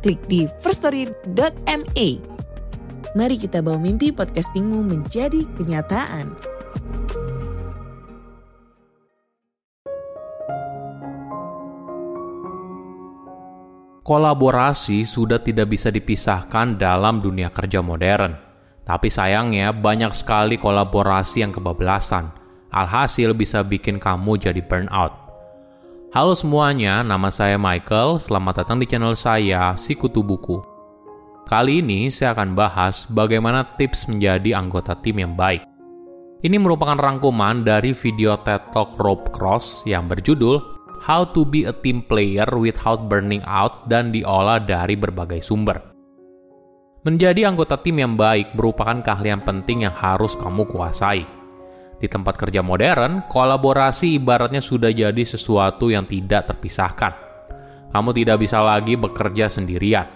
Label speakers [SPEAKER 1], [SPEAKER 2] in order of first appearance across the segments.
[SPEAKER 1] klik di firststory.me. Mari kita bawa mimpi podcastingmu menjadi kenyataan.
[SPEAKER 2] Kolaborasi sudah tidak bisa dipisahkan dalam dunia kerja modern. Tapi sayangnya banyak sekali kolaborasi yang kebablasan. Alhasil bisa bikin kamu jadi burnout. Halo semuanya, nama saya Michael. Selamat datang di channel saya, Sikutu Buku. Kali ini saya akan bahas bagaimana tips menjadi anggota tim yang baik. Ini merupakan rangkuman dari video TED Talk Rob Cross yang berjudul How to be a team player without burning out dan diolah dari berbagai sumber. Menjadi anggota tim yang baik merupakan keahlian penting yang harus kamu kuasai. Di tempat kerja modern, kolaborasi ibaratnya sudah jadi sesuatu yang tidak terpisahkan. Kamu tidak bisa lagi bekerja sendirian.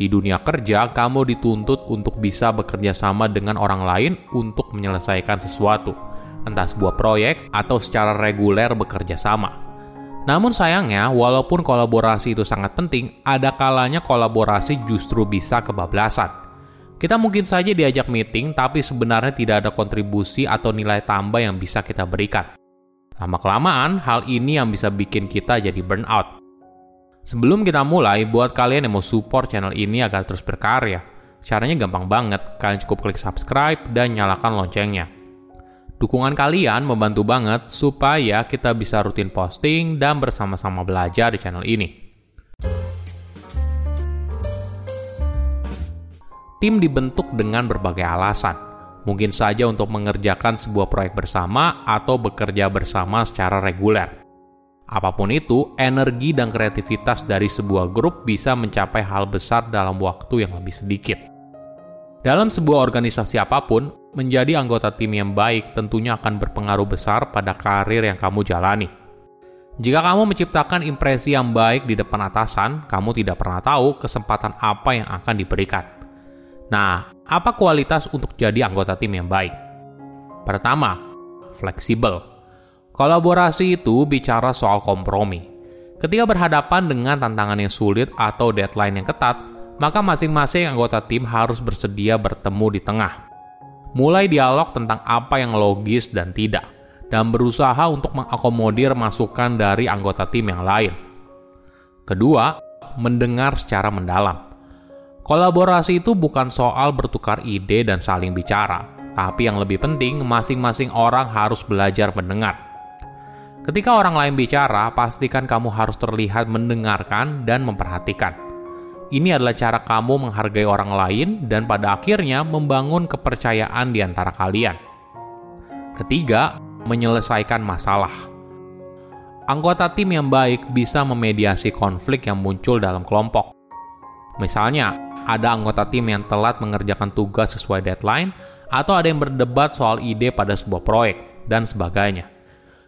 [SPEAKER 2] Di dunia kerja, kamu dituntut untuk bisa bekerja sama dengan orang lain untuk menyelesaikan sesuatu, entah sebuah proyek atau secara reguler bekerja sama. Namun sayangnya, walaupun kolaborasi itu sangat penting, ada kalanya kolaborasi justru bisa kebablasan. Kita mungkin saja diajak meeting, tapi sebenarnya tidak ada kontribusi atau nilai tambah yang bisa kita berikan. Lama-kelamaan, hal ini yang bisa bikin kita jadi burnout. Sebelum kita mulai, buat kalian yang mau support channel ini agar terus berkarya, caranya gampang banget. Kalian cukup klik subscribe dan nyalakan loncengnya. Dukungan kalian membantu banget supaya kita bisa rutin posting dan bersama-sama belajar di channel ini. Tim dibentuk dengan berbagai alasan. Mungkin saja untuk mengerjakan sebuah proyek bersama atau bekerja bersama secara reguler. Apa pun itu, energi dan kreativitas dari sebuah grup bisa mencapai hal besar dalam waktu yang lebih sedikit. Dalam sebuah organisasi apa pun, menjadi anggota tim yang baik tentunya akan berpengaruh besar pada karir yang kamu jalani. Jika kamu menciptakan impresi yang baik di depan atasan, kamu tidak pernah tahu kesempatan apa yang akan diberikan. Nah, apa kualitas untuk jadi anggota tim yang baik? Pertama, fleksibel. Kolaborasi itu bicara soal kompromi. Ketika berhadapan dengan tantangan yang sulit atau deadline yang ketat, maka masing-masing anggota tim harus bersedia bertemu di tengah. Mulai dialog tentang apa yang logis dan tidak, dan berusaha untuk mengakomodir masukan dari anggota tim yang lain. Kedua, mendengar secara mendalam. Kolaborasi itu bukan soal bertukar ide dan saling bicara, tapi yang lebih penting, masing-masing orang harus belajar mendengar. Ketika orang lain bicara, pastikan kamu harus terlihat mendengarkan dan memperhatikan ini adalah cara kamu menghargai orang lain dan pada akhirnya membangun kepercayaan di antara kalian. Ketiga, menyelesaikan masalah. Anggota tim yang baik bisa memediasi konflik yang muncul dalam kelompok. Misalnya, ada anggota tim yang telat mengerjakan tugas sesuai deadline, atau ada yang berdebat soal ide pada sebuah proyek, dan sebagainya.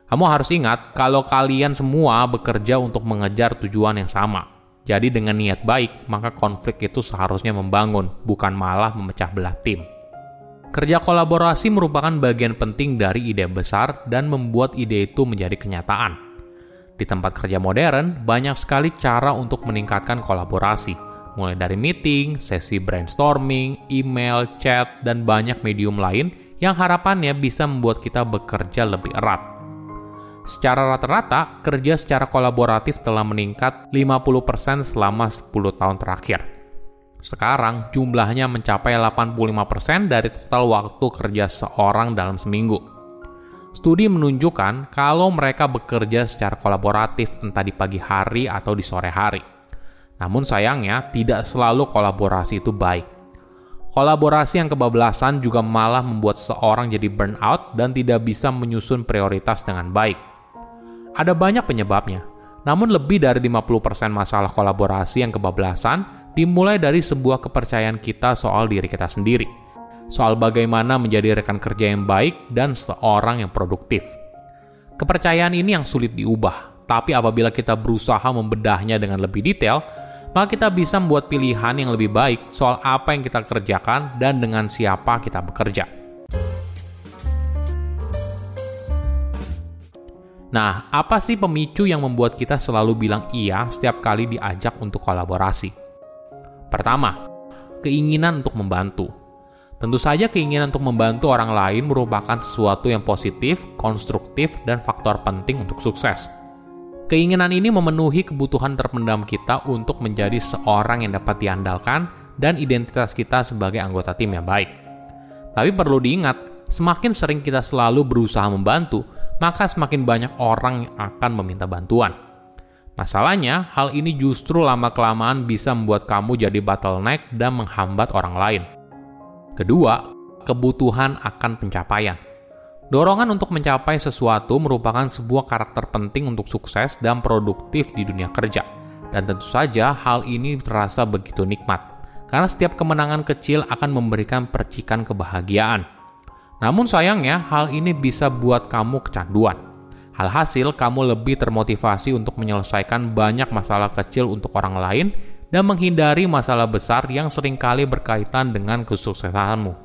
[SPEAKER 2] Kamu harus ingat kalau kalian semua bekerja untuk mengejar tujuan yang sama, jadi dengan niat baik, maka konflik itu seharusnya membangun, bukan malah memecah belah tim. Kerja kolaborasi merupakan bagian penting dari ide besar dan membuat ide itu menjadi kenyataan. Di tempat kerja modern, banyak sekali cara untuk meningkatkan kolaborasi, mulai dari meeting, sesi brainstorming, email, chat, dan banyak medium lain yang harapannya bisa membuat kita bekerja lebih erat. Secara rata-rata, kerja secara kolaboratif telah meningkat 50% selama 10 tahun terakhir. Sekarang, jumlahnya mencapai 85% dari total waktu kerja seorang dalam seminggu. Studi menunjukkan kalau mereka bekerja secara kolaboratif entah di pagi hari atau di sore hari. Namun sayangnya, tidak selalu kolaborasi itu baik. Kolaborasi yang kebablasan juga malah membuat seorang jadi burnout dan tidak bisa menyusun prioritas dengan baik. Ada banyak penyebabnya, namun lebih dari 50% masalah kolaborasi yang kebablasan dimulai dari sebuah kepercayaan kita soal diri kita sendiri, soal bagaimana menjadi rekan kerja yang baik dan seorang yang produktif. Kepercayaan ini yang sulit diubah, tapi apabila kita berusaha membedahnya dengan lebih detail, maka kita bisa membuat pilihan yang lebih baik soal apa yang kita kerjakan dan dengan siapa kita bekerja. Nah, apa sih pemicu yang membuat kita selalu bilang iya setiap kali diajak untuk kolaborasi? Pertama, keinginan untuk membantu. Tentu saja keinginan untuk membantu orang lain merupakan sesuatu yang positif, konstruktif, dan faktor penting untuk sukses. Keinginan ini memenuhi kebutuhan terpendam kita untuk menjadi seorang yang dapat diandalkan dan identitas kita sebagai anggota tim yang baik. Tapi perlu diingat, semakin sering kita selalu berusaha membantu, maka semakin banyak orang yang akan meminta bantuan. Masalahnya, hal ini justru lama-kelamaan bisa membuat kamu jadi bottleneck dan menghambat orang lain. Kedua, kebutuhan akan pencapaian. Dorongan untuk mencapai sesuatu merupakan sebuah karakter penting untuk sukses dan produktif di dunia kerja. Dan tentu saja hal ini terasa begitu nikmat, karena setiap kemenangan kecil akan memberikan percikan kebahagiaan. Namun sayangnya, hal ini bisa buat kamu kecanduan. Halhasil, kamu lebih termotivasi untuk menyelesaikan banyak masalah kecil untuk orang lain dan menghindari masalah besar yang sering kali berkaitan dengan kesuksesanmu.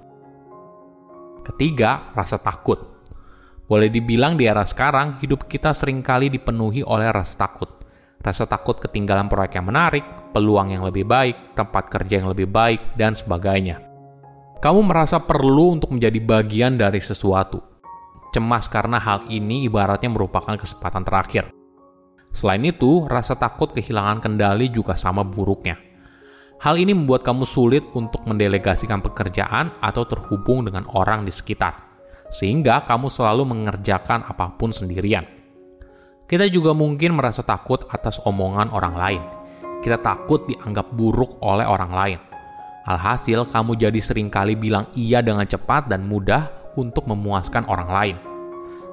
[SPEAKER 2] Ketiga, rasa takut. Boleh dibilang di era sekarang, hidup kita sering kali dipenuhi oleh rasa takut. Rasa takut ketinggalan proyek yang menarik, peluang yang lebih baik, tempat kerja yang lebih baik, dan sebagainya kamu merasa perlu untuk menjadi bagian dari sesuatu. Cemas karena hal ini ibaratnya merupakan kesempatan terakhir. Selain itu, rasa takut kehilangan kendali juga sama buruknya. Hal ini membuat kamu sulit untuk mendelegasikan pekerjaan atau terhubung dengan orang di sekitar, sehingga kamu selalu mengerjakan apa pun sendirian. Kita juga mungkin merasa takut atas omongan orang lain. Kita takut dianggap buruk oleh orang lain Alhasil, kamu jadi sering kali bilang iya dengan cepat dan mudah untuk memuaskan orang lain.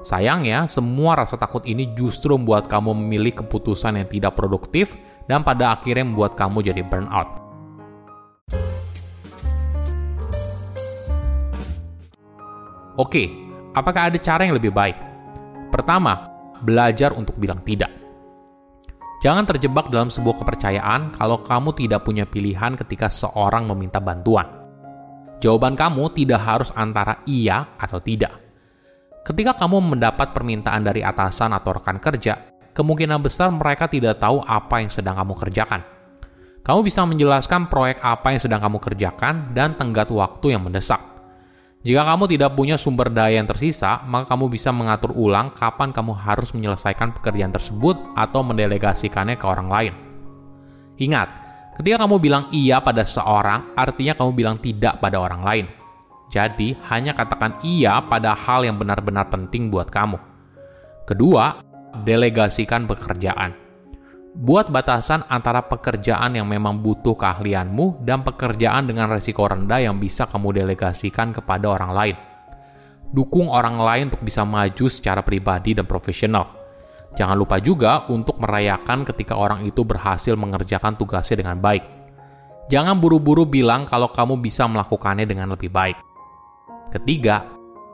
[SPEAKER 2] Sayangnya, semua rasa takut ini justru membuat kamu memilih keputusan yang tidak produktif dan pada akhirnya membuat kamu jadi burnout. Oke, apakah ada cara yang lebih baik? Pertama, belajar untuk bilang tidak. Jangan terjebak dalam sebuah kepercayaan kalau kamu tidak punya pilihan ketika seorang meminta bantuan. Jawaban kamu tidak harus antara iya atau tidak. Ketika kamu mendapat permintaan dari atasan atau rekan kerja, kemungkinan besar mereka tidak tahu apa yang sedang kamu kerjakan. Kamu bisa menjelaskan proyek apa yang sedang kamu kerjakan dan tenggat waktu yang mendesak. Jika kamu tidak punya sumber daya yang tersisa, maka kamu bisa mengatur ulang kapan kamu harus menyelesaikan pekerjaan tersebut atau mendelegasikannya ke orang lain. Ingat, ketika kamu bilang iya pada seorang, artinya kamu bilang tidak pada orang lain. Jadi, hanya katakan iya pada hal yang benar-benar penting buat kamu. Kedua, delegasikan pekerjaan. Buat batasan antara pekerjaan yang memang butuh keahlianmu dan pekerjaan dengan resiko rendah yang bisa kamu delegasikan kepada orang lain. Dukung orang lain untuk bisa maju secara pribadi dan profesional. Jangan lupa juga untuk merayakan ketika orang itu berhasil mengerjakan tugasnya dengan baik. Jangan buru-buru bilang kalau kamu bisa melakukannya dengan lebih baik. Ketiga,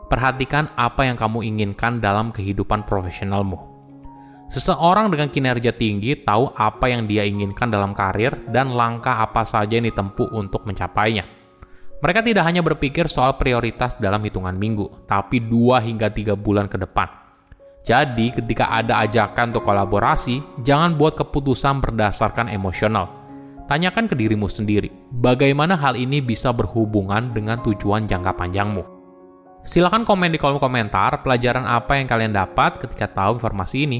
[SPEAKER 2] perhatikan apa yang kamu inginkan dalam kehidupan profesionalmu. Seseorang dengan kinerja tinggi tahu apa yang dia inginkan dalam karir dan langkah apa saja yang ditempuh untuk mencapainya. Mereka tidak hanya berpikir soal prioritas dalam hitungan minggu, tapi dua hingga tiga bulan ke depan. Jadi, ketika ada ajakan untuk kolaborasi, jangan buat keputusan berdasarkan emosional. Tanyakan ke dirimu sendiri, bagaimana hal ini bisa berhubungan dengan tujuan jangka panjangmu. Silahkan komen di kolom komentar pelajaran apa yang kalian dapat ketika tahu informasi ini